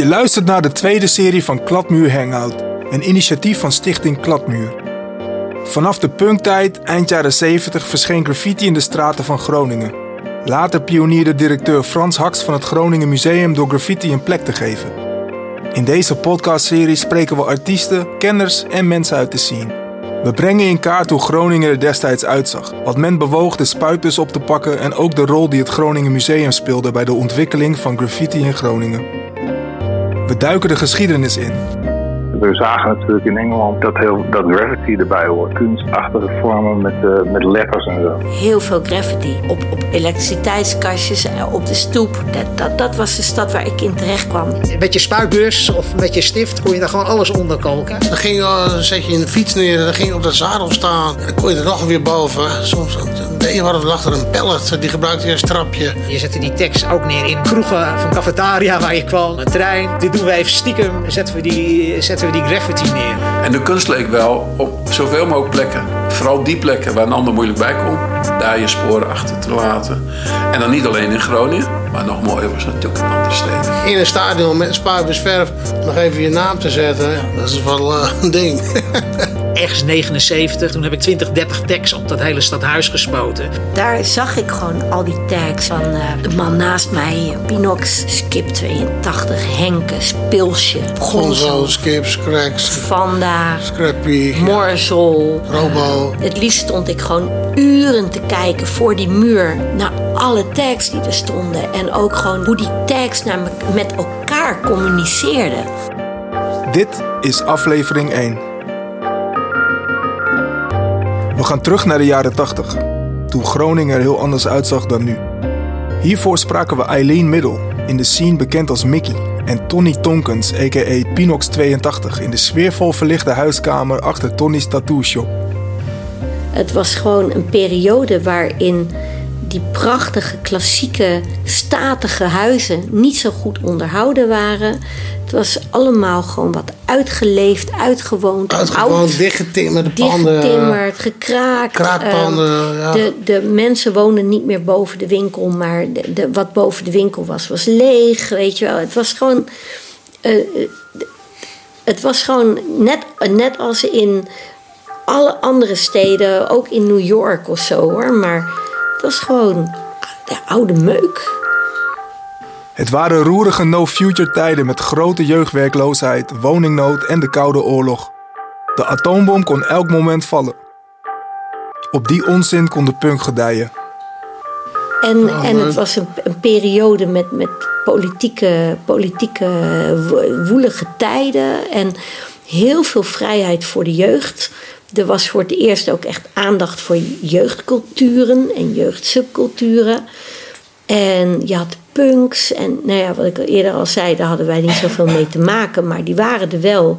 Je luistert naar de tweede serie van Kladmuur Hangout, een initiatief van Stichting Kladmuur. Vanaf de punktijd, eind jaren 70, verscheen graffiti in de straten van Groningen. Later pionierde directeur Frans Haks van het Groningen Museum door graffiti een plek te geven. In deze podcastserie spreken we artiesten, kenners en mensen uit de scene. We brengen in kaart hoe Groningen er destijds uitzag, wat men bewoog de spuitbus op te pakken en ook de rol die het Groningen Museum speelde bij de ontwikkeling van graffiti in Groningen. We duiken de geschiedenis in. We zagen natuurlijk in Engeland dat, heel, dat graffiti erbij hoort. Kunstachtige vormen met, uh, met letters en zo. Heel veel graffiti op, op elektriciteitskastjes, eh, op de stoep. Dat, dat, dat was de stad waar ik in terecht kwam. Met je spuitbus of met je stift kon je daar gewoon alles onder koken. Dan ging je, zet je een fiets neer dan ging je op de zadel staan. En dan kon je er nog weer boven. Soms een je wat achter een pallet, die gebruikte je als trapje. Je zette die tekst ook neer in kroegen van cafetaria waar je kwam. Een trein. Dit doen wij even stiekem. Zetten we die, zetten we die graffiti neer. En de kunst leek wel op zoveel mogelijk plekken. Vooral die plekken waar een ander moeilijk bij komt. Daar je sporen achter te laten. En dan niet alleen in Groningen. Maar nog mooier was natuurlijk in andere steden. In een stadion met een spuitbusverf nog even je naam te zetten. Ja, dat is wel uh, een ding. Ergens 79, toen heb ik 20, 30 tags op dat hele stadhuis gespoten. Daar zag ik gewoon al die tags van uh, de man naast mij, Pinox, Skip 82, Henke, Pilsje, Gonzo, Skip, Scrax, Vanda, Scrappy, Morzel. Robo. Het liefst stond ik gewoon uren te kijken voor die muur naar alle tags die er stonden. En ook gewoon hoe die tags naar me met elkaar communiceerden. Dit is aflevering 1. We gaan terug naar de jaren 80, toen Groningen er heel anders uitzag dan nu. Hiervoor spraken we Eileen Middel, in de scene bekend als Mickey, en Tony Tonkens, a.k.a. Pinox82, in de sfeervol verlichte huiskamer achter Tony's Tattoo Shop. Het was gewoon een periode waarin die prachtige, klassieke, statige huizen niet zo goed onderhouden waren. Het was allemaal gewoon wat uitgeleefd, uitgewoond. Uitgewoond, oud, dichtgetimmerde panden. dichtgetimmerd, gekraakt. Kraakpanden, ja. de, de mensen woonden niet meer boven de winkel, maar de, de, wat boven de winkel was, was leeg. Weet je wel, het was gewoon. Uh, het was gewoon net, net als in alle andere steden, ook in New York of zo hoor. Maar het was gewoon de oude meuk. Het waren roerige no-future tijden met grote jeugdwerkloosheid, woningnood en de Koude Oorlog. De atoombom kon elk moment vallen. Op die onzin kon de punk gedijen. En, en het was een, een periode met, met politieke, politieke woelige tijden en heel veel vrijheid voor de jeugd. Er was voor het eerst ook echt aandacht voor jeugdculturen en jeugdsubculturen. En je had punks en nou ja, wat ik eerder al zei, daar hadden wij niet zoveel mee te maken, maar die waren er wel.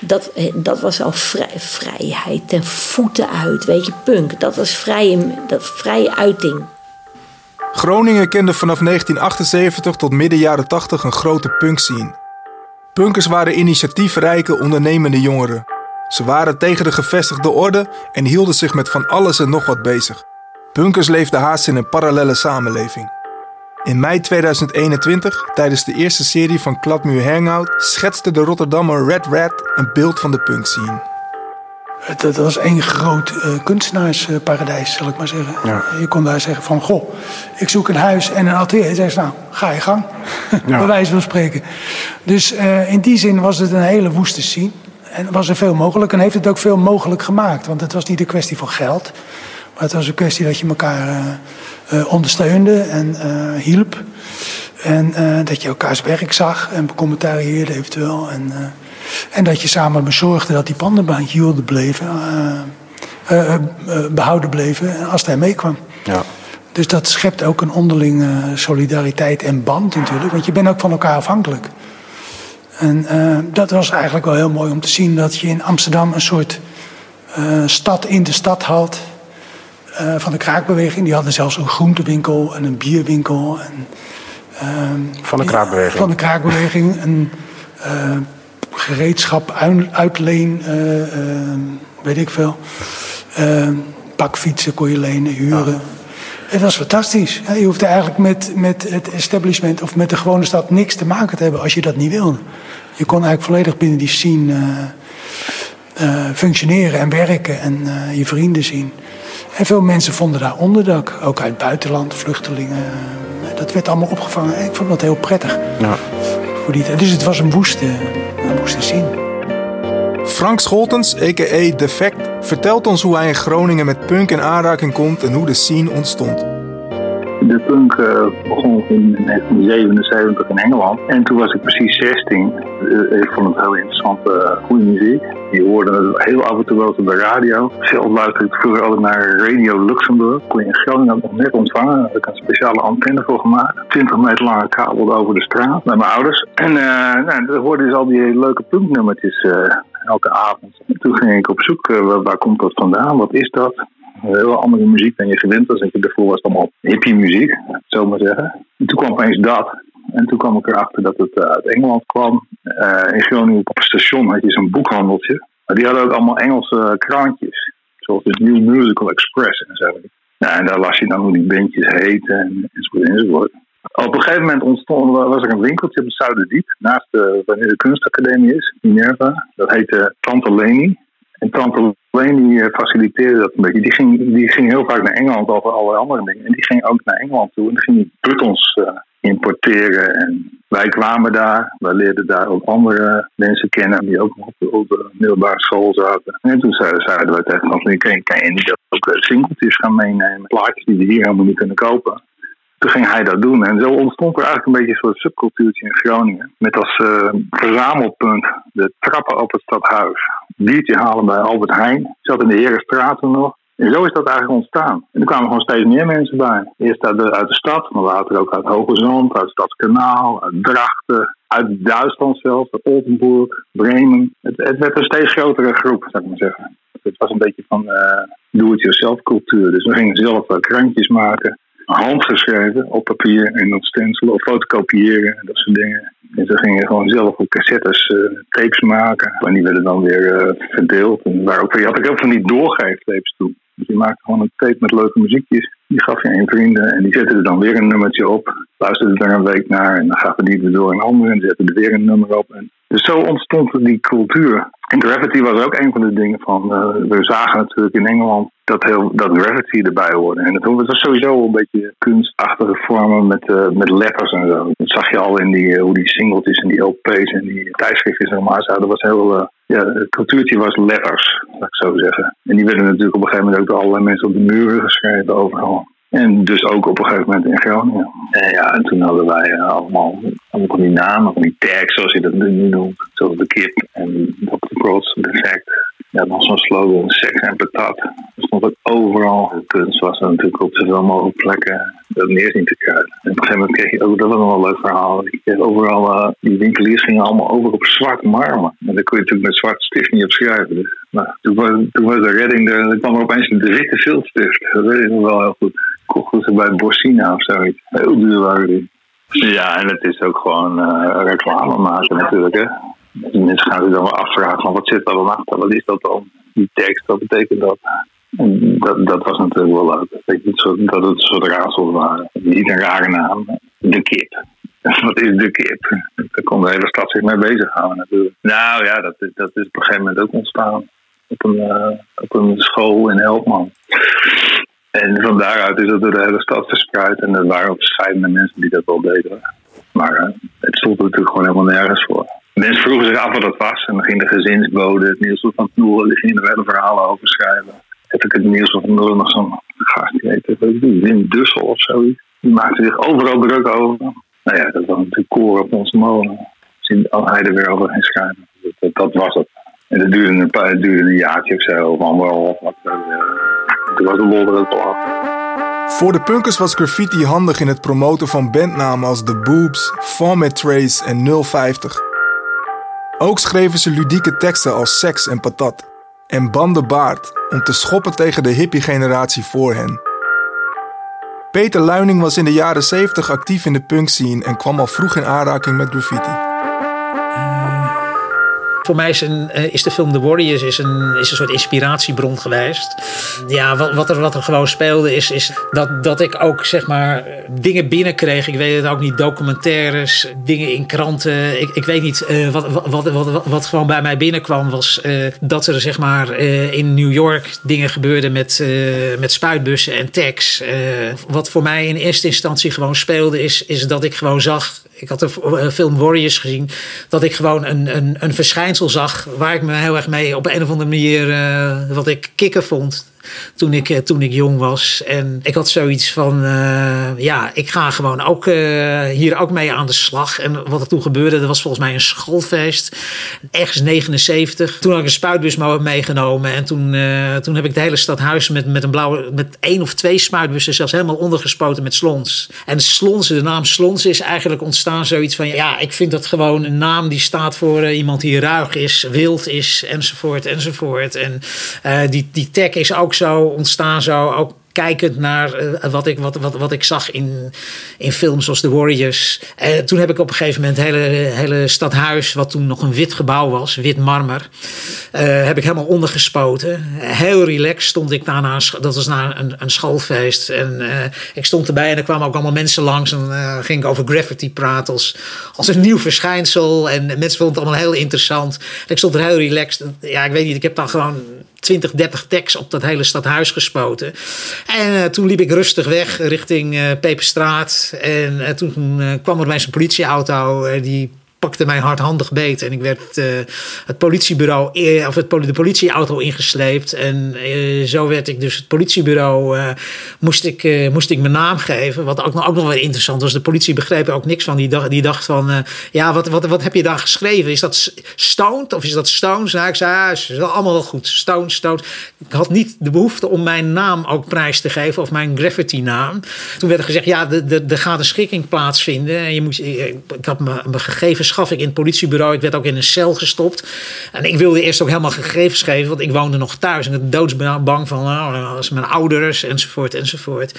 Dat, dat was al vrij, vrijheid ten voeten uit, weet je, punk. Dat was vrije, dat vrije uiting. Groningen kende vanaf 1978 tot midden jaren 80 een grote punkscene. Punkers waren initiatiefrijke, ondernemende jongeren. Ze waren tegen de gevestigde orde en hielden zich met van alles en nog wat bezig. Punkers leefden haast in een parallele samenleving. In mei 2021, tijdens de eerste serie van Kladmuur Hangout, schetste de Rotterdammer Red Rat een beeld van de punkscene. Het, het was één groot uh, kunstenaarsparadijs, zal ik maar zeggen. Ja. Je kon daar zeggen van, goh, ik zoek een huis en een atelier. En zei ze, nou, ga je gang, ja. bij wijze van spreken. Dus uh, in die zin was het een hele woeste scene. En was er veel mogelijk en heeft het ook veel mogelijk gemaakt. Want het was niet een kwestie van geld. Maar het was een kwestie dat je elkaar uh, uh, ondersteunde en uh, hielp. En dat je elkaars werk zag en becommentarieerde eventueel. En, en dat je samen bezorgde dat die panden hielden bleven. behouden bleven als hij meekwam. Ja. Dus dat schept ook een onderling solidariteit en band natuurlijk. Want je bent ook van elkaar afhankelijk. En uh, dat was eigenlijk wel heel mooi om te zien dat je in Amsterdam een soort uh, stad in de stad had. Uh, van de kraakbeweging. Die hadden zelfs een groentewinkel en een bierwinkel. En, van de kraakbeweging? Van de kraakbeweging. Een gereedschap uitleen, weet ik veel. bakfietsen kon je lenen, huren. Het was fantastisch. Je hoefde eigenlijk met, met het establishment of met de gewone stad niks te maken te hebben als je dat niet wilde. Je kon eigenlijk volledig binnen die scene uh, functioneren en werken en uh, je vrienden zien. En veel mensen vonden daar onderdak, ook uit het buitenland, vluchtelingen. Dat werd allemaal opgevangen. Ik vond dat heel prettig. Ja. Voor die, dus het was een woeste, een woeste scene. Frank Scholtens, a.k.a. Defect, vertelt ons hoe hij in Groningen met punk in aanraking komt en hoe de scene ontstond. De punk uh, begon in 1977 in Engeland. En toen was ik precies 16. Uh, ik vond het heel interessant, uh, goede muziek. Je hoorde het heel af en toe wel op de radio. Zelf luisterde ik vroeger altijd naar Radio Luxemburg. Kon je in Groningen nog net ontvangen. Daar had ik een speciale antenne voor gemaakt. 20 meter lange kabel over de straat met mijn ouders. En nou, dan hoorde dus al die leuke punknummertjes elke avond. En toen ging ik op zoek, waar, waar komt dat vandaan? Wat is dat? heel andere muziek dan je gewend was. En daarvoor was allemaal hippie muziek, zo maar zeggen. En toen kwam opeens dat. En toen kwam ik erachter dat het uh, uit Engeland kwam. Uh, in Groningen op het station had je zo'n boekhandeltje. Maar die hadden ook allemaal Engelse krantjes. Zoals de New Musical Express en zo. En daar las je dan hoe die bandjes heten en, enzovoort enzovoort. Op een gegeven moment ontstond, was er een winkeltje op het Zuiderdiep. Naast de, waar de kunstacademie is, Minerva. Dat heette Tante Leni. En Tante Leni faciliteerde dat een beetje. Die ging, die ging heel vaak naar Engeland over allerlei andere dingen. En die ging ook naar Engeland toe. En die ging buttons uh, importeren. En wij kwamen daar. Wij leerden daar ook andere mensen kennen. Die ook op de, op de middelbare school zaten. En toen zeiden, zeiden wij tegen ons: kan, je niet ook eh, singeltjes gaan meenemen? Plaatjes die we hier helemaal niet kunnen kopen. Toen ging hij dat doen. En zo ontstond er eigenlijk een beetje een soort subcultuurtje in Groningen. Met als uh, verzamelpunt de trappen op het stadhuis. Biertje halen bij Albert Heijn. Zat in de Herenstraat nog. En zo is dat eigenlijk ontstaan. En er kwamen gewoon steeds meer mensen bij. Eerst uit de, uit de stad, maar later ook uit Hoge Zand, uit Stadskanaal, uit Drachten, uit Duitsland zelfs, uit Oldenburg, Bremen. Het, werd een steeds grotere groep, zou ik maar zeggen. Het was een beetje van uh, do-it-yourself cultuur. Dus we gingen zelf krantjes maken handgeschreven op papier en op stencil of fotocopiëren en dat soort dingen. En ze gingen gewoon zelf op cassettes uh, tapes maken. En die werden dan weer uh, verdeeld. En waar ook, je had ook heel veel niet doorgeeftapes toe. Dus je maakte gewoon een tape met leuke muziekjes. Die gaf je aan vrienden en die zetten er dan weer een nummertje op. Luisterden er een week naar en dan gaven die er door een ander en zetten er weer een nummer op. En dus zo ontstond die cultuur. En gravity was ook een van de dingen van. Uh, we zagen natuurlijk in Engeland dat, heel, dat gravity erbij hoorde. En het was sowieso een beetje kunstachtige vormen met, uh, met letters en zo. Dat zag je al in die, uh, hoe die singeltjes en die LP's en die tijdschriftjes normaal zouden. Dat was heel. ja, het cultuurtje was letters, laat ik zo zeggen. En die werden natuurlijk op een gegeven moment ook door allerlei mensen op de muren geschreven overal. En dus ook op een gegeven moment in Groningen. En ja, en toen hadden wij uh, allemaal, allemaal van die namen, van die tags zoals je dat nu noemt. Zoals de kip en Dr. Prots, Defect. Ja, dan zo'n slogan, seks en patat. Er stond ook overal. De kunst was er natuurlijk op zoveel mogelijk plekken dat neer zien te krijgen. En op een gegeven moment kreeg je ook, dat was nog wel een leuk verhaal. Overal, uh, die winkeliers gingen allemaal over op zwart marmer. En daar kon je natuurlijk met zwart stift niet op schrijven. Dus, nou, toen, was, de redding, er kwam er opeens een witte viltstift. Dat weet ik nog wel heel goed kochten ze bij Borsina of zoiets. Heel duur waren die. Ja, en het is ook gewoon uh, reclame maken natuurlijk. Hè. Mensen gaan zich dan wel afvragen van wat zit er dan achter? Wat is dat dan? Die tekst, wat betekent dat? Dat, dat was natuurlijk wel leuk. Dat het, een soort raadsels waren. Niet een rare naam. De kip. Wat is de kip? Daar kon de hele stad zich mee bezighouden natuurlijk. Nou ja, dat, dat is op een gegeven moment ook ontstaan. Op een, uh, op een school in Helpman. En van daaruit is dat door de hele stad verspreid. En er waren verschillende mensen die dat wel deden. Maar uh, het stond natuurlijk gewoon helemaal nergens voor. Mensen vroegen zich af wat dat was. En dan ging de gezinsbode, het nieuws van Knoel, die gingen er hele verhalen over schrijven. Heb ik het nieuws van Knoel nog zo'n gast, die heette Wim Dussel of zoiets. Die maakte zich overal druk over. Nou ja, dat was natuurlijk koor op onze molen. Zien hij er weer over ging schrijven. Dat, dat, was het. En dat duurde een, paar, duurde een jaartje of zo, of anderhalf. Wat, uh, was de lol er Voor de punkers was graffiti handig in het promoten van bandnamen als The Boobs, Format Trace en 050. Ook schreven ze ludieke teksten als seks en patat. En banden baard om te schoppen tegen de hippie-generatie voor hen. Peter Luining was in de jaren 70 actief in de punkscene en kwam al vroeg in aanraking met graffiti voor mij is, een, eh, is de film The Warriors is een, is een soort inspiratiebron geweest. Ja, wat, wat, er, wat er gewoon speelde is, is dat, dat ik ook zeg maar dingen binnenkreeg. Ik weet het ook niet, documentaires, dingen in kranten. Ik, ik weet niet, uh, wat, wat, wat, wat, gewoon bij mij binnenkwam was uh, dat er zeg maar in New York dingen gebeurden met, met spuitbussen en tags. wat voor mij in eerste instantie gewoon speelde is, is dat ik gewoon zag ik had de film Warriors gezien, dat ik gewoon een, een, een verschijnsel zag waar ik me heel erg mee op een of andere manier uh, wat ik kicken vond toen ik, eh, toen ik jong was. En ik had zoiets van, uh, ja, ik ga gewoon ook uh, hier ook mee aan de slag. En wat er toen gebeurde, dat was volgens mij een schoolfeest. Ergens 79. Toen had ik een spuitbus meegenomen. En toen, toen heb ik de hele stad Huis met, met een blauwe, met één of twee spuitbussen zelfs helemaal ondergespoten met slons. En slons, de naam slons is eigenlijk ontstaan zoiets van, ja, ik vind dat gewoon een naam die staat voor iemand die ruig is, wild is, enzovoort, enzovoort. En die, die tag is ook zo ontstaan, zo ook kijkend naar uh, wat, ik, wat, wat, wat ik zag in, in films zoals The Warriors. Uh, toen heb ik op een gegeven moment het hele, hele stadhuis, wat toen nog een wit gebouw was, wit marmer, uh, heb ik helemaal ondergespoten. heel relaxed stond ik daarna, dat was na een, een schoolfeest. En ik stond erbij en er kwamen ook allemaal mensen langs en ging ik over graffiti praten als, als een nieuw verschijnsel. En mensen vonden het allemaal heel interessant. ik stond er heel relaxed. Ja, ik weet niet, ik heb dan gewoon 20, 30 tekst op dat hele stadhuis gespoten. En uh, toen liep ik rustig weg richting uh, Peperstraat. En uh, toen kwam er bij zijn politieauto. die pakte mij hardhandig beet. En ik werd uh, het politiebureau, of het, de politieauto ingesleept. En uh, zo werd ik dus het politiebureau, uh, moest, ik, moest ik mijn naam geven. Wat ook, ook nog wel interessant was. De politie begreep er ook niks van. Die dacht, die dacht van, ja, wat, wat, wat heb je daar geschreven? Is dat stoned of is dat stones? Nou, ik zei, ja, is allemaal wel goed. Stone, stone. Ik had niet de behoefte om mijn naam ook prijs te geven. Of mijn graffiti naam. Toen werd er gezegd, ja, er gaat een schikking plaatsvinden. En je moet, ik had mijn gegevens gaf ik in het politiebureau. Ik werd ook in een cel gestopt. En ik wilde eerst ook helemaal gegevens geven, want ik woonde nog thuis. En ik doodsbang van nou, als mijn ouders enzovoort enzovoort.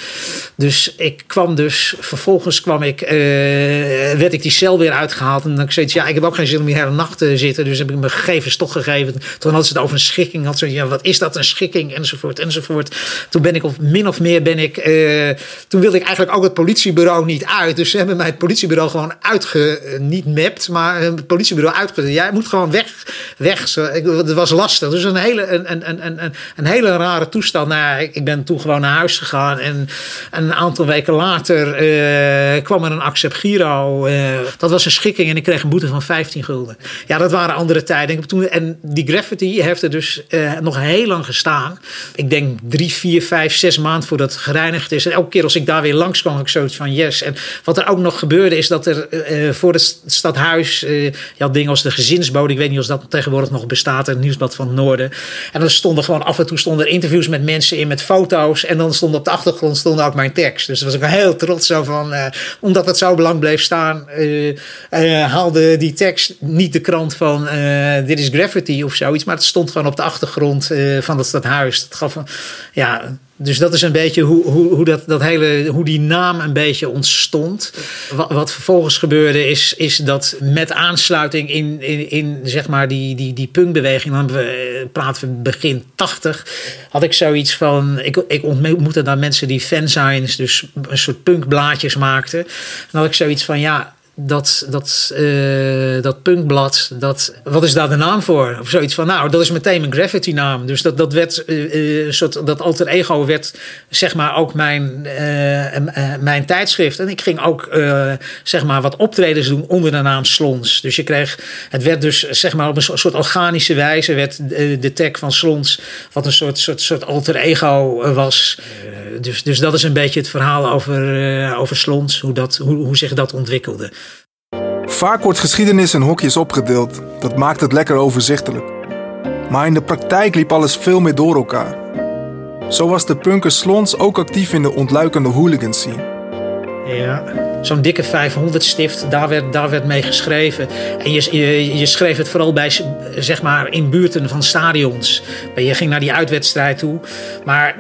Dus ik kwam dus, vervolgens kwam ik, uh, werd ik die cel weer uitgehaald. En dan ik ja, ik heb ook geen zin om hier hele nacht te zitten. Dus heb ik mijn gegevens toch gegeven. Toen hadden ze het over een schikking. Had ze, ja, wat is dat, een schikking? Enzovoort enzovoort. Toen ben ik, of min of meer ben ik, uh, toen wilde ik eigenlijk ook het politiebureau niet uit. Dus ze hebben mij het politiebureau gewoon uitge, niet mapped maar het politiebureau uitgezet. Jij moet gewoon weg. weg. Het was lastig. Dus een hele, een, een, een, een, een hele rare toestand. Nou, ik ben toen gewoon naar huis gegaan. En een aantal weken later uh, kwam er een Accept Giro. Uh, dat was een schikking en ik kreeg een boete van 15 gulden. Ja, dat waren andere tijden. Toen, en die graffiti heeft er dus uh, nog heel lang gestaan. Ik denk drie, vier, vijf, zes maanden voordat het gereinigd is. En elke keer als ik daar weer langs kwam, ik zoiets van yes. En wat er ook nog gebeurde is dat er voor het stadhuis uh, je had dingen als de gezinsbode. Ik weet niet of dat tegenwoordig nog bestaat. Het nieuwsblad van het Noorden. En dan stonden gewoon af en toe stonden er interviews met mensen in met foto's. En dan stond op de achtergrond stond ook mijn tekst. Dus daar was ik heel trots zo van. Uh, omdat het zo belang bleef staan. Uh, haalde die tekst niet de krant van dit is graffiti of zoiets. Maar het stond gewoon op de achtergrond van dat stadhuis. Dat gaf een, ja, dus dat is een beetje hoe, hoe, hoe, dat, dat hele, hoe die naam een beetje ontstond. Wat, wat vervolgens gebeurde is, is dat met aansluiting in, in, in zeg maar die, die, die punkbeweging, dan we, praten we begin 80, had ik zoiets van, ik, ik ontmoette daar mensen die fanzines, dus een soort punkblaadjes maakten. En dan had ik zoiets van, ja, dat, dat, uh, dat punkblad, dat, wat is daar de naam voor? Of zoiets van, nou, dat is meteen mijn graffiti naam. Dus dat, dat werd, uh, soort, dat alter ego werd, zeg maar, ook mijn, mijn tijdschrift. En ik ging ook, zeg maar, wat optredens doen onder de naam Slons. Dus je kreeg, het werd dus, zeg maar, op een soort organische wijze werd de tag van Slons, wat een soort, soort, soort alter ego was. dus, dus dat is een beetje het verhaal over, over Slons, hoe, dat, hoe, hoe zich dat ontwikkelde. Vaak wordt geschiedenis in hokjes opgedeeld. Dat maakt het lekker overzichtelijk. Maar in de praktijk liep alles veel meer door elkaar. Zo was de punker Slons ook actief in de ontluikende hooligan scene. Ja, zo'n dikke 500 stift, daar werd, daar werd mee geschreven. En je, je, je, schreef het vooral bij, zeg maar, in buurten van stadions. Je ging naar die uitwedstrijd toe. Maar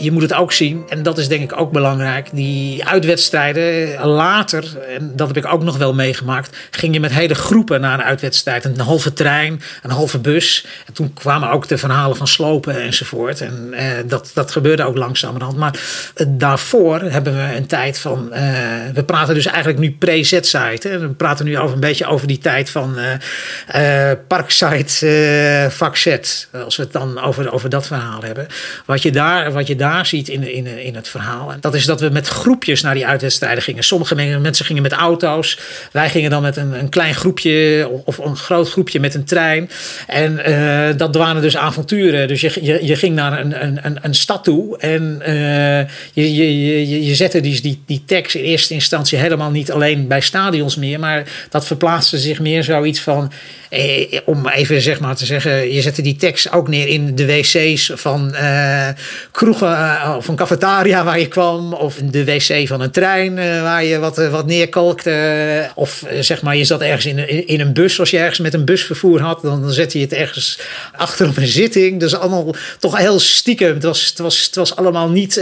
je moet het ook zien, en dat is denk ik ook belangrijk, die uitwedstrijden later, en dat heb ik ook nog wel meegemaakt, ging je met hele groepen naar een uitwedstrijd. Een halve trein, een halve bus. En toen kwamen ook de verhalen van slopen enzovoort. En eh, dat, dat gebeurde ook langzamerhand. Maar eh, daarvoor hebben we een tijd van, eh, we praten dus eigenlijk nu pre-Z-site. We praten nu over een beetje over die tijd van uh, Parksite, vak. Als we het dan over, over dat verhaal hebben. Wat je daar, wat je daar ziet in, in, in het verhaal. Dat is dat we met groepjes naar die uitwedstrijden gingen. Sommige mensen gingen met auto's. Wij gingen dan met een, een klein groepje of een groot groepje met een trein. En uh, dat waren dus avonturen. Dus je, je, je ging naar een, een, een stad toe en uh, je, je, je, je zette die, die, die tekst in eerste instantie helemaal niet alleen bij stadions meer. Maar dat verplaatste zich meer zoiets van eh, om even zeg maar te zeggen, je zette die tekst ook neer in de wc's van uh, kroegen uh, of een cafetaria waar je kwam, of de wc van een trein uh, waar je wat, wat neerkalkte. of zeg maar, je zat ergens in, in een bus, als je ergens met een busvervoer had, dan, zette je het ergens achter op een zitting. Dus allemaal toch heel stiekem. Het was, het was, het was allemaal niet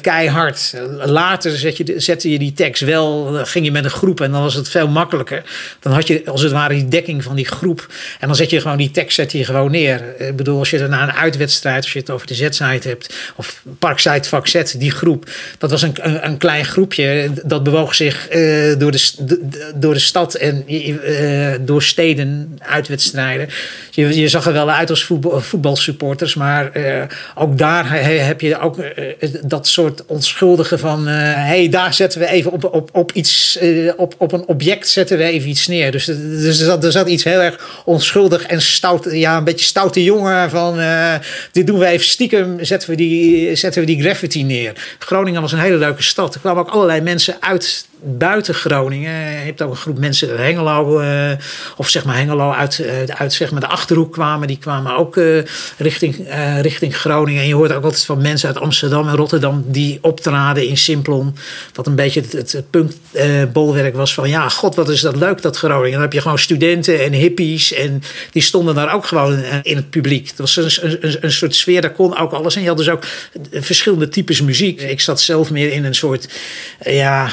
keihard. Later zet je, zette je die tekst wel, ging je met een groep en dan was het veel makkelijker. Dan had je als het ware die dekking van die groep. En dan zet je gewoon die tekst zet je gewoon neer. Ik bedoel, als je er na een uitwedstrijd, als je het over de Z-site hebt, of Parkside Z, die groep, dat was een, een, een klein groepje. Dat bewoog zich uh, door, de, door de stad en uh, door steden, uitwedstrijden. Je, je zag er wel uit als voetbal, voetbalsupporters, maar uh, ook daar heb je ook dat soort onschuldige van, hé, hey, daar zetten we even op, op, op iets, op, op een object zetten we even iets neer. Dus, dus er, zat, er zat iets heel erg onschuldig en stout, ja, een beetje stoute jongen van dit doen we even stiekem, zetten we, die, zetten we die graffiti neer. Groningen was een hele leuke stad. Er kwamen ook allerlei mensen uit buiten Groningen. Je hebt ook een groep mensen uit Hengelo, uh, of zeg maar Hengelo uit, uh, uit zeg maar de Achterhoek kwamen. Die kwamen ook richting, richting Groningen. En je hoort ook altijd van mensen uit Amsterdam en Rotterdam die optraden in Simplon. Wat een beetje het, het was van ja, god wat is dat leuk dat Groningen. Dan heb je gewoon studenten en hippies en die stonden daar ook gewoon in het publiek. Het was een, een, een soort sfeer, daar kon ook alles. En je had dus ook verschillende types muziek. Ik zat zelf meer in een soort ja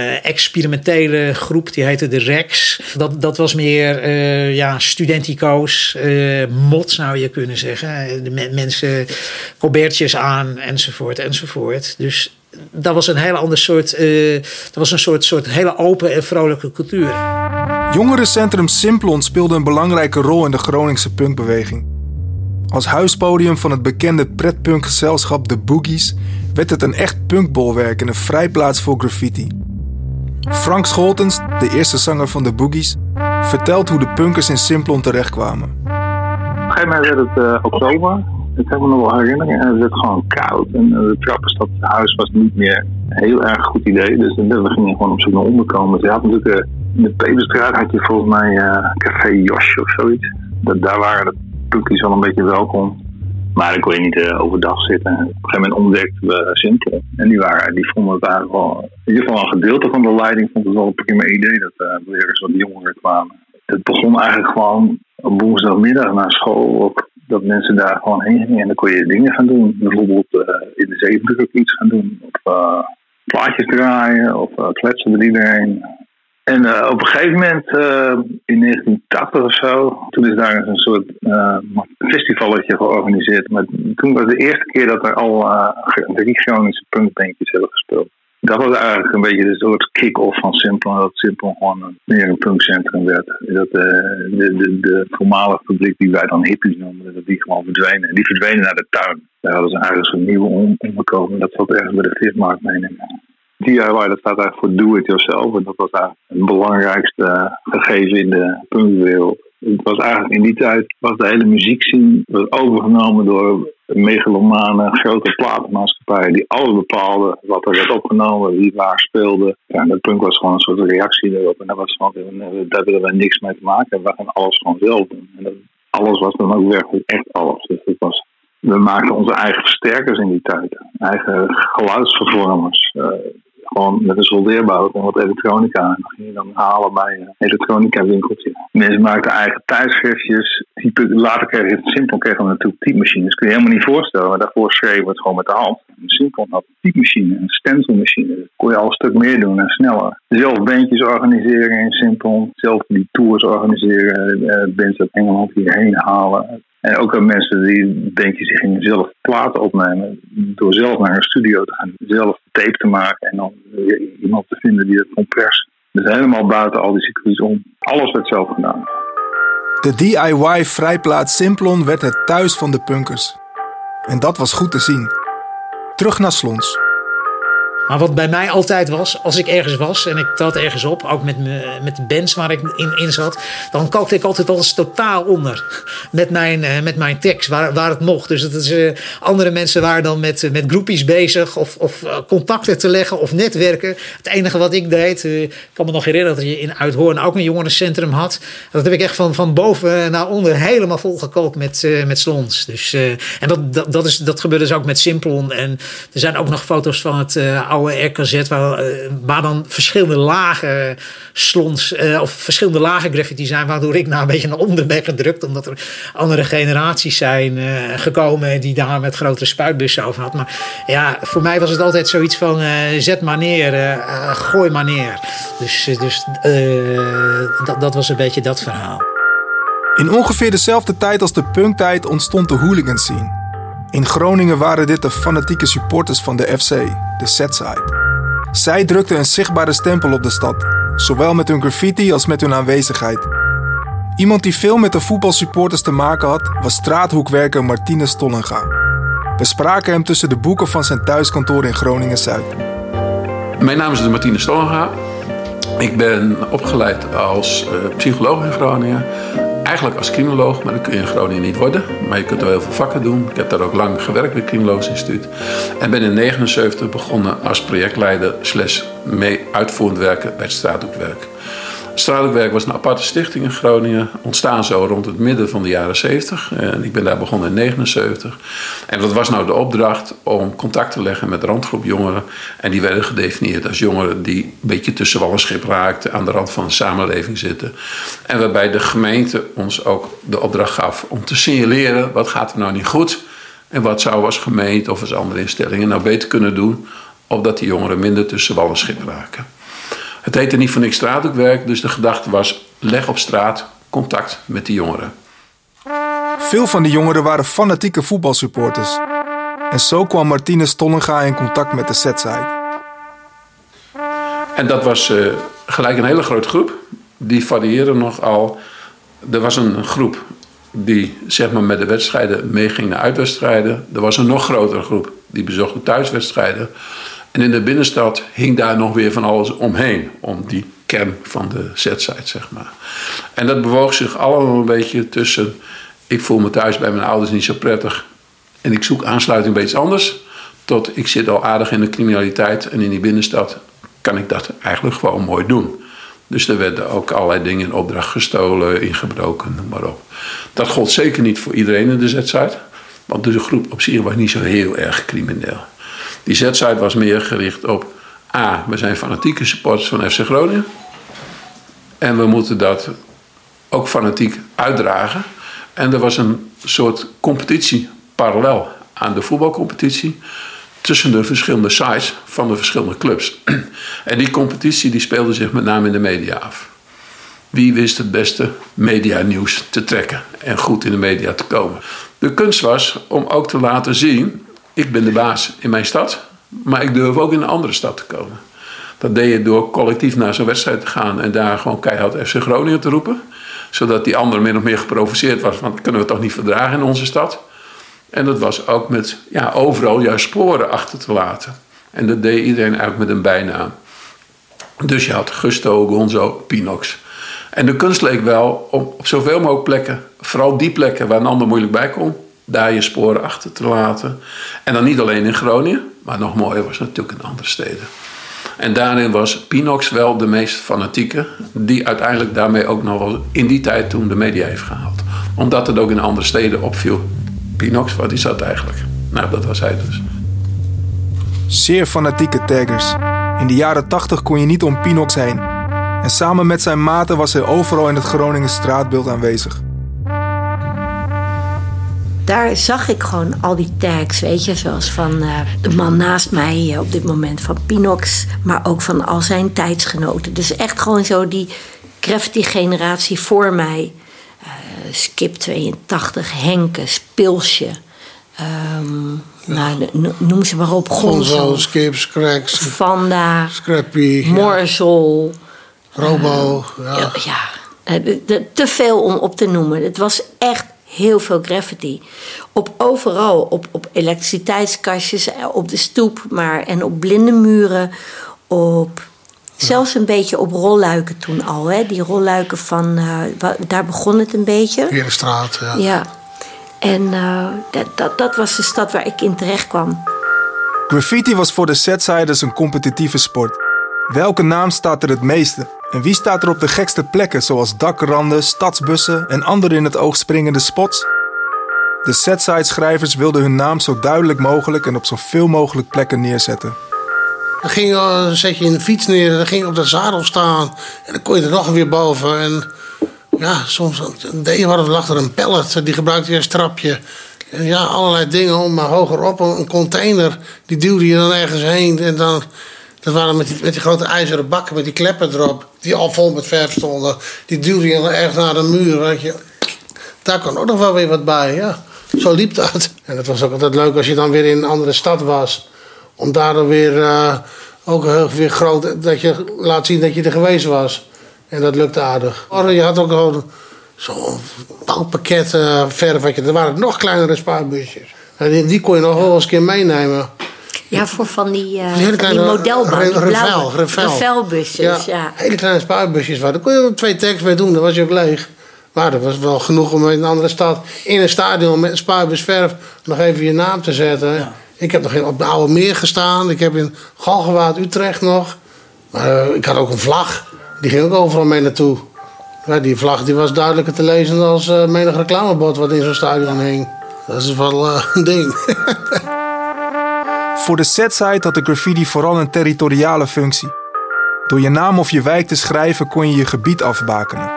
uh, experimentele groep, die heette de Rex. Dat, dat was meer uh, ja, studentico's, uh, mot zou je kunnen zeggen. De mensen, colbertjes aan, enzovoort, enzovoort. Dus dat was een hele ander soort, dat was een soort, soort hele open en vrolijke cultuur. Jongerencentrum Simplon speelde een belangrijke rol in de Groningse punkbeweging. Als huispodium van het bekende pretpunkgezelschap The Boogies werd het een echt punkbolwerk en een vrijplaats voor graffiti. Frank Scholtens, de eerste zanger van de Boogies, vertelt hoe de punkers in Simplon terechtkwamen. Op een gegeven moment werd het uh, oktober. Ik heb me nog wel herinneren. En het werd gewoon koud. En uh, de trappenstadhuis was niet meer een heel erg goed idee. Dus we gingen gewoon op zoek naar onderkomen. Je had natuurlijk in de Peperstraat had je volgens mij Café Josje of zoiets. Dat, daar waren de punkies wel een beetje welkom. Maar dan kon je niet uh, overdag zitten. Op een gegeven moment ontdekten we Simpel. En die, waren, die vonden het eigenlijk wel... In ieder geval een gedeelte van de leiding vond het wel een prima idee dat uh, weer eens wat jongeren kwamen. Het begon eigenlijk gewoon op woensdagmiddag na school. Ook dat mensen daar gewoon heen gingen. En dan kon je dingen gaan doen. Bijvoorbeeld uh, in de zeebrug iets gaan doen. Of plaatjes draaien. Of kletsen met iedereen. En uh, op een gegeven moment, uh, in 1980 of zo, toen is daar een soort uh, festivalletje georganiseerd. Maar toen was de eerste keer dat er al drie Groningse punkbandjes hebben gespeeld. Dat was eigenlijk een beetje de soort kick-off van Simpel. Dat Simpel gewoon meer een punkcentrum werd. Dat de, de, de voormalige publiek die wij dan hippies noemden, dat die gewoon verdwenen. En die verdwenen naar de tuin. Daar hadden ze eigenlijk zo'n nieuwe omgekomen. Dat zat ergens bij de vismarkt meenemen. DIY, dat staat eigenlijk voor do it yourself. En dat was eigenlijk het belangrijkste gegeven in de punkwereld. Het was eigenlijk in die tijd was de hele muziekscene overgenomen door megalomane grote platenmaatschappijen die alles bepaalden wat er werd opgenomen, wie waar speelde. Ja, de punk was gewoon een soort reactie daarop. En daar, was gewoon, daar willen wij niks mee te maken. We gaan alles gewoon zelf doen. En dat, alles was dan ook werkelijk echt alles. Dus we maakten onze eigen versterkers in die tijd. Eigen geluidsvervormers. Uh, gewoon met een soldeerbout en wat elektronica. En dan ging je dan halen bij een elektronica winkeltje. Mensen maakten eigen tijdschriftjes. Later kreeg je het simpel, kregen we natuurlijk typemachines. Dat kun je helemaal niet voorstellen. Maar daarvoor schreven we het gewoon met de hand. Een simpel had een typemachine, een stencilmachine. Kon je al een stuk meer doen en sneller. Zelf bandjes organiseren in Simpel. Zelf die tours organiseren. Uh, bands uit Engeland hierheen halen. En ook al mensen die bandjes die gingen zelf platen opnemen. Door zelf naar een studio te gaan. Zelf tape te maken en dan iemand te vinden die het kon persen. Dus helemaal buiten al die circuits om. Alles werd zelf gedaan. De DIY-vrijplaats Simplon werd het thuis van de punkers. En dat was goed te zien. Terug naar Slons. Maar wat bij mij altijd was, als ik ergens was en ik trad ergens op, ook met, me, met de bands waar ik in, zat, dan kookte ik altijd alles totaal onder met mijn, uh, met mijn tekst, waar, waar het mocht. Dus het is, uh, andere mensen waren dan met, met groepjes bezig of, of contacten te leggen of netwerken. Het enige wat ik deed, ik kan me nog herinneren dat je in Uithoorn ook een jongerencentrum had. Dat heb ik echt van, van boven naar onder helemaal volgekookt met, met slons. Dus, en dat, dat, dat, is, dat gebeurde dus ook met Simplon. En er zijn ook nog foto's van het oude oude RKZ, waar, eh, waar dan verschillende lagen slons uh, of verschillende lagen graffiti zijn, waardoor ik nou een beetje naar onder ben gedrukt, omdat er andere generaties zijn uh, gekomen die daar met grotere spuitbussen over had. Maar ja, voor mij was het altijd zoiets van zet maar neer, gooi maar neer. Dus, dus dat, dat was een beetje dat verhaal. In ongeveer dezelfde tijd als de punktijd ontstond de hooligan scene. In Groningen waren dit de fanatieke supporters van de FC, de Setside. Zij drukten een zichtbare stempel op de stad, zowel met hun graffiti als met hun aanwezigheid. Iemand die veel met de voetbalsupporters te maken had, was straathoekwerker Martinez Tollenga. We spraken hem tussen de boeken van zijn thuiskantoor in Groningen-Zuid. Mijn naam is Martinez Tollenga. Ik ben opgeleid als uh, psycholoog in Groningen eigenlijk als criminoloog, maar dat kun je in Groningen niet worden. Maar je kunt er heel veel vakken doen. Ik heb daar ook lang gewerkt bij het Criminologisch Instituut. En ben in 1979 begonnen als projectleider slash mee uitvoerend werken bij het straathoekwerk. Straatwerk was een aparte stichting in Groningen. Ontstaan zo rond het midden van de jaren 70. En ik ben daar begonnen in 79. En wat was nou de opdracht? Om contact te leggen met randgroep jongeren. En die werden gedefinieerd als jongeren die een beetje tussen wal en schip raakten. Aan de rand van de samenleving zitten. En waarbij de gemeente ons ook de opdracht gaf om te signaleren. Wat gaat er nou niet goed? En wat zou als gemeente of als andere instellingen nou beter kunnen doen. Opdat die jongeren minder tussen wal en schip raken. Het heette niet voor niks straathoekwerk, dus de gedachte was: leg op straat contact met die jongeren. Veel van die jongeren waren fanatieke voetbalsupporters. En zo kwam Martinez Tollenga in contact met de Setside. En dat was uh, gelijk een hele grote groep. Die varieerde nogal. Er was een groep die zeg maar, met de wedstrijden meeging naar uitwedstrijden. Er was een nog grotere groep die bezocht thuiswedstrijden. En in de binnenstad hing daar nog weer van alles omheen. Om die kern van de Z-site, zeg maar. En dat bewoog zich allemaal een beetje tussen... ik voel me thuis bij mijn ouders niet zo prettig... en ik zoek aansluiting bij iets anders... tot ik zit al aardig in de criminaliteit... en in die binnenstad kan ik dat eigenlijk gewoon mooi doen. Dus er werden ook allerlei dingen in opdracht gestolen, ingebroken, noem maar op. Dat gold zeker niet voor iedereen in de Z-site... want de groep op zich was niet zo heel erg crimineel. Die Z-site was meer gericht op... A, we zijn fanatieke supporters van FC Groningen. En we moeten dat ook fanatiek uitdragen. En er was een soort competitie parallel aan de voetbalcompetitie tussen de verschillende sites van de verschillende clubs. En die competitie die speelde zich met name in de media af. Wie wist het beste media-nieuws te trekken en goed in de media te komen? De kunst was om ook te laten zien ik ben de baas in mijn stad, maar ik durf ook in een andere stad te komen. Dat deed je door collectief naar zo'n wedstrijd te gaan en daar gewoon keihard FC Groningen te roepen. Zodat die andere min of meer geprovoceerd was, want dat kunnen we toch niet verdragen in onze stad. En dat was ook met ja, overal juist sporen achter te laten. En dat deed iedereen eigenlijk met een bijnaam. Dus je had Gusto, Gonzo, Pinox. En de kunst leek wel om op zoveel mogelijk plekken, vooral die plekken waar een ander moeilijk bij kon, daar je sporen achter te laten. En dan niet alleen in Groningen, maar nog mooier was natuurlijk in andere steden. En daarin was Pinox wel de meest fanatieke, die uiteindelijk daarmee ook nog wel in die tijd toen de media heeft gehaald. Omdat het ook in andere steden opviel. Pinox, wat is dat eigenlijk? Nou, dat was hij dus. Zeer fanatieke taggers. In de jaren 80 kon je niet om Pinox heen. En samen met zijn maten was hij overal in het Groningen straatbeeld aanwezig. Daar zag ik gewoon al die tags, weet je, zoals van eh, de man naast mij eh, op dit moment van Pinox, maar ook van al zijn tijdsgenoten. Dus echt gewoon zo die graffiti-generatie voor mij. Eh, Skip 82, Henke, Spilsje. Ehm, nou, no- noem ze maar op. Gonzo, Gonzo, Skips, Cracks, Vanda, Scrappy, ja, Morzel. Robo. Ja. Ja, te veel om op te noemen. Het was echt heel veel graffiti. Op overal, op, op elektriciteitskastjes, eh, op de stoep, maar en op blinde muren, op zelfs een beetje op rolluiken toen al. Hè? Die rolluiken van, eh, daar begon het een beetje. Herenstraat, ja. Ja. En eh, dat, dat, dat was de stad waar ik in terecht kwam. Graffiti was voor de setsiders een competitieve sport. Welke naam staat er het meeste? En wie staat er op de gekste plekken, zoals dakranden, stadsbussen en andere in het oog springende spots? De setside-schrijvers wilden hun naam zo duidelijk mogelijk en op zoveel mogelijk plekken neerzetten. Dan ging, dan zet je een fiets neer dan ging je op de zadel staan. En dan kon je er nog weer boven. En ja, soms deed je lag er een pallet. Die gebruikte je als trapje. En ja, allerlei dingen om, maar hogerop een, een container. Die duwde je dan ergens heen. En dan, dat waren met die, grote ijzeren bakken met die kleppen erop. Die al vol met verf stonden. Die duwde je ergens naar de muur. Je. Daar kan ook nog wel weer wat bij, ja. Zo liep dat. En het was ook altijd leuk als je dan weer in een andere stad was. Om daar dan weer eh, ook weer groot, dat je laat zien dat je er geweest was. En dat lukte aardig. Je had ook gewoon zo'n bouwpakket eh verf. Er waren nog kleinere spaarbusjes. En die, die kon je nog wel eens een keer meenemen. Ja, voor van die, eh Die van modelbouw, blauwe revelbusjes. Ja. Hele kleine spaarbusjes waren. Daar kon je er twee tags mee doen, dan was je ook leeg. Maar dat was wel genoeg om in een andere stad, in een stadion met een spaarbus verf, nog even je naam te zetten. Ik heb nog in, op de Oude Meer gestaan. Ik heb in Galgenwaard, Utrecht nog. Maar eh, ik had ook een vlag. Die ging ook overal mee naartoe. Ja, die vlag die was duidelijker te lezen als eh menig reclamebord wat in zo'n stadion hing. Dat is wel eh, een ding. Voor de setside had de graffiti vooral een territoriale functie. Door je naam of je wijk te schrijven kon je je gebied afbakenen.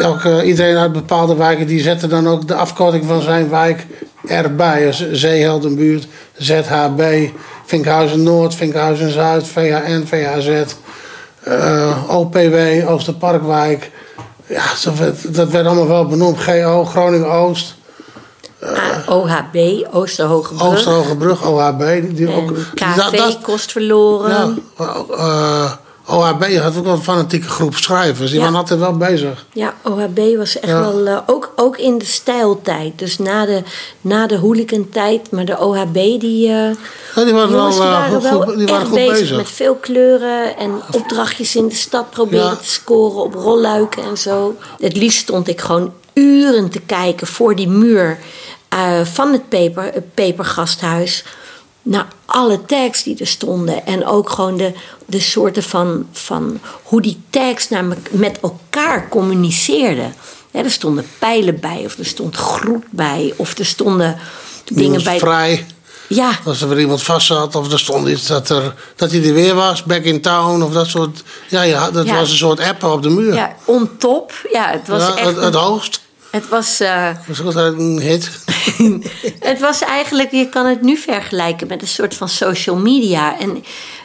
Elke, iedereen uit bepaalde wijken die zette dan ook de afkorting van zijn wijk erbij. Dus Zeeheldenbuurt, ZHB, Vinkhuizen Noord, Vinkhuizen Zuid, VHN, VHZ, eh, OPW, Oosterparkwijk. Ja, dat werd, dat werd allemaal wel benoemd. GO, Groningen Oost, Ah, OHB, Oosterhogebrug. Oosterhogebrug, OHB. Die, die ook, KV, dat- dat- kost verloren. ja, eh, OHB had ook wel een fanatieke groep schrijvers. Die Ja. waren altijd wel bezig. Ja, OHB was echt Ja. wel, eh, ook, ook in de stijltijd. Dus na de, na de hooligan-tijd, maar de OHB die... eh, Ja, die waren jongens, wel, die eh, waren goed- wel goed- die waren echt goed bezig, bezig. met veel kleuren en opdrachtjes in de stad proberen te scoren op rolluiken en zo. Het liefst stond ik gewoon uren te kijken voor die muur eh, van het, peper, het pepergasthuis naar alle tags die er stonden. En ook gewoon de, de soorten van, van hoe die tags naar me- met elkaar communiceerden. Ja, er stonden pijlen bij, of er stond groet bij, of er stonden dingen bij. Vrij. Ja, Als er weer iemand vast zat, of er stond iets dat, er, dat hij er weer was, back in town, of dat soort. Ja, ja dat Ja. was een soort app op de muur. ja, on top. Ja, het was Ja, echt. het, het hoogst. Het was. eh, Dat een hit. het was eigenlijk, je kan het nu vergelijken met een soort van social media. En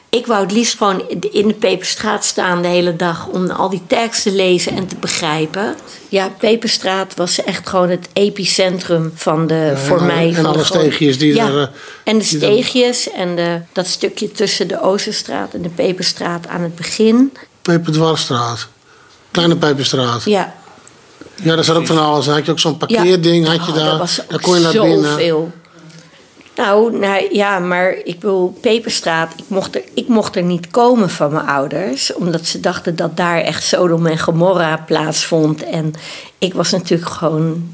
ik wou het liefst gewoon in de Peperstraat staan de hele dag om al die tags te lezen en te begrijpen. Ja, Peperstraat was echt gewoon het epicentrum van de, voor alle- mij. en van alle gewoon- steegjes die ja, er, eh, En de steegjes en de, dat stukje tussen de Oosterstraat en de Peperstraat aan het begin. Peperdwarsstraat. Kleine Peperstraat. Ja, Ja, daar zat ook van alles. Had je ook zo'n Ja. parkeerding, had je Oh, daar. dat was daar kon je naar binnen. zoveel. Nou, nou, ja, maar ik bedoel, Peperstraat, ik mocht, er, ik mocht er niet komen van mijn ouders. Omdat ze dachten dat daar echt Sodom en Gomorra plaatsvond. En ik was natuurlijk gewoon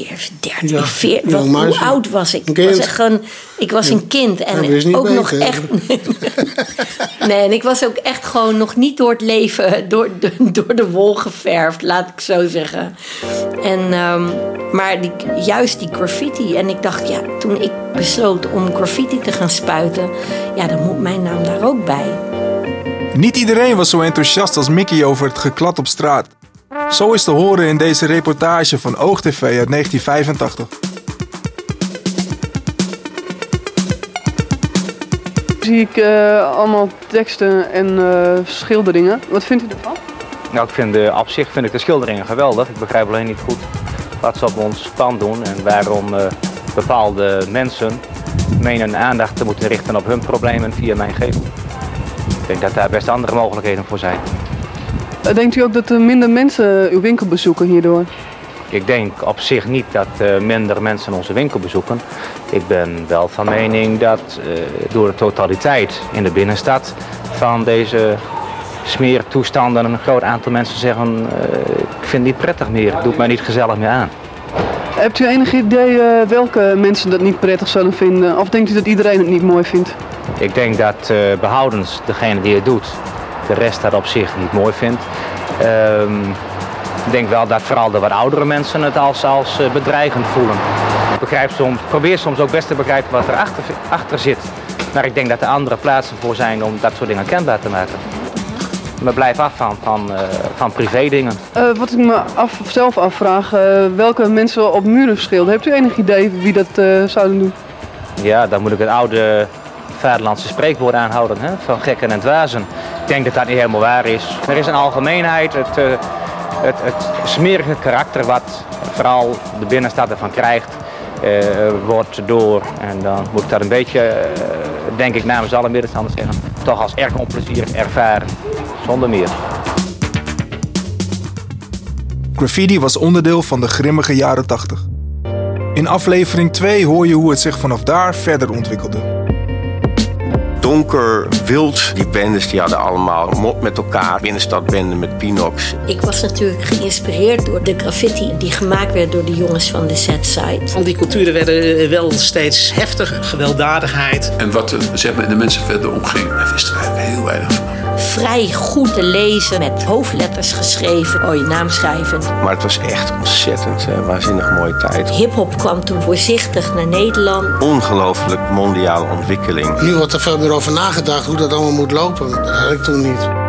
ja, veer, dertien, Ja, veer, jong wat, hoe meisje. oud was ik? Ik was kind. echt gewoon, ik was een kind. En ook nog echt... Nee, en ik was ook echt gewoon nog niet door het leven, door de, door de wol geverfd, laat ik zo zeggen. En, ehm, maar die, juist die graffiti. En ik dacht, ja, toen ik besloot om graffiti te gaan spuiten, ja, dan moet mijn naam daar ook bij. Niet iedereen was zo enthousiast als Mickey over het geklad op straat. Zo is te horen in deze reportage van OogTV uit 1985. zie ik uh, allemaal teksten en uh, schilderingen. Wat vindt u ervan? Nou, ik vind de, op zich vind ik de schilderingen geweldig. Ik begrijp alleen niet goed wat ze op ons pand doen en waarom uh, bepaalde mensen menen aandacht te moeten richten op hun problemen via mijn gevel. Ik denk dat daar best andere mogelijkheden voor zijn. Denkt u ook dat er minder mensen uw winkel bezoeken hierdoor? Ik denk op zich niet dat uh, minder mensen onze winkel bezoeken. Ik ben wel van mening dat uh, door de totaliteit in de binnenstad van deze smeertoestanden een groot aantal mensen zeggen ik vind het niet prettig meer, het doet mij niet gezellig meer aan. Hebt u enig idee welke mensen dat niet prettig zouden vinden? Of denkt u dat iedereen het niet mooi vindt? Ik denk dat behoudens degene die het doet, de rest dat op zich niet mooi vindt. Ehm, ik denk wel dat vooral de wat oudere mensen het als, als bedreigend voelen. Ik begrijp soms, probeer soms ook best te begrijpen wat er achter, achter zit. Maar ik denk dat er andere plaatsen voor zijn om dat soort dingen kenbaar te maken. Maar blijf af van, van, uh, van privé dingen. Uh, wat ik me af, zelf afvraag, uh, welke mensen op muren schilderen. Hebt u enig idee wie dat zouden doen? Ja, dan moet ik het oude vaderlandse spreekwoord aanhouden, hè? van gekken en dwazen. Ik denk dat dat niet helemaal waar is. Er is een algemeenheid, het, het, het smerige karakter wat vooral de binnenstad ervan krijgt, uh, wordt door, en dan moet ik dat een beetje, uh, denk ik namens alle middenstanders zeggen, toch als erg onplezierig ervaren, zonder meer. Graffiti was onderdeel van de grimmige jaren 80. In aflevering 2 hoor je hoe het zich vanaf daar verder ontwikkelde donker, wild. Die bendes die hadden allemaal mop met elkaar. Binnenstadbenden met Pinox. Ik was natuurlijk geïnspireerd door de graffiti die gemaakt werd door de jongens van de Z-site. Al die culturen werden wel steeds heftiger. Gewelddadigheid. En wat er zeg maar, in de mensen verder omging, daar wisten wij heel weinig van vrij goed te lezen, met hoofdletters geschreven, oh je naam schrijven. Maar het was echt ontzettend uh, waanzinnig mooie tijd. Hip-hop kwam toen voorzichtig naar Nederland. Ongelooflijk mondiale ontwikkeling. Nu wordt er veel meer over nagedacht hoe dat allemaal moet lopen. Dat had ik toen niet.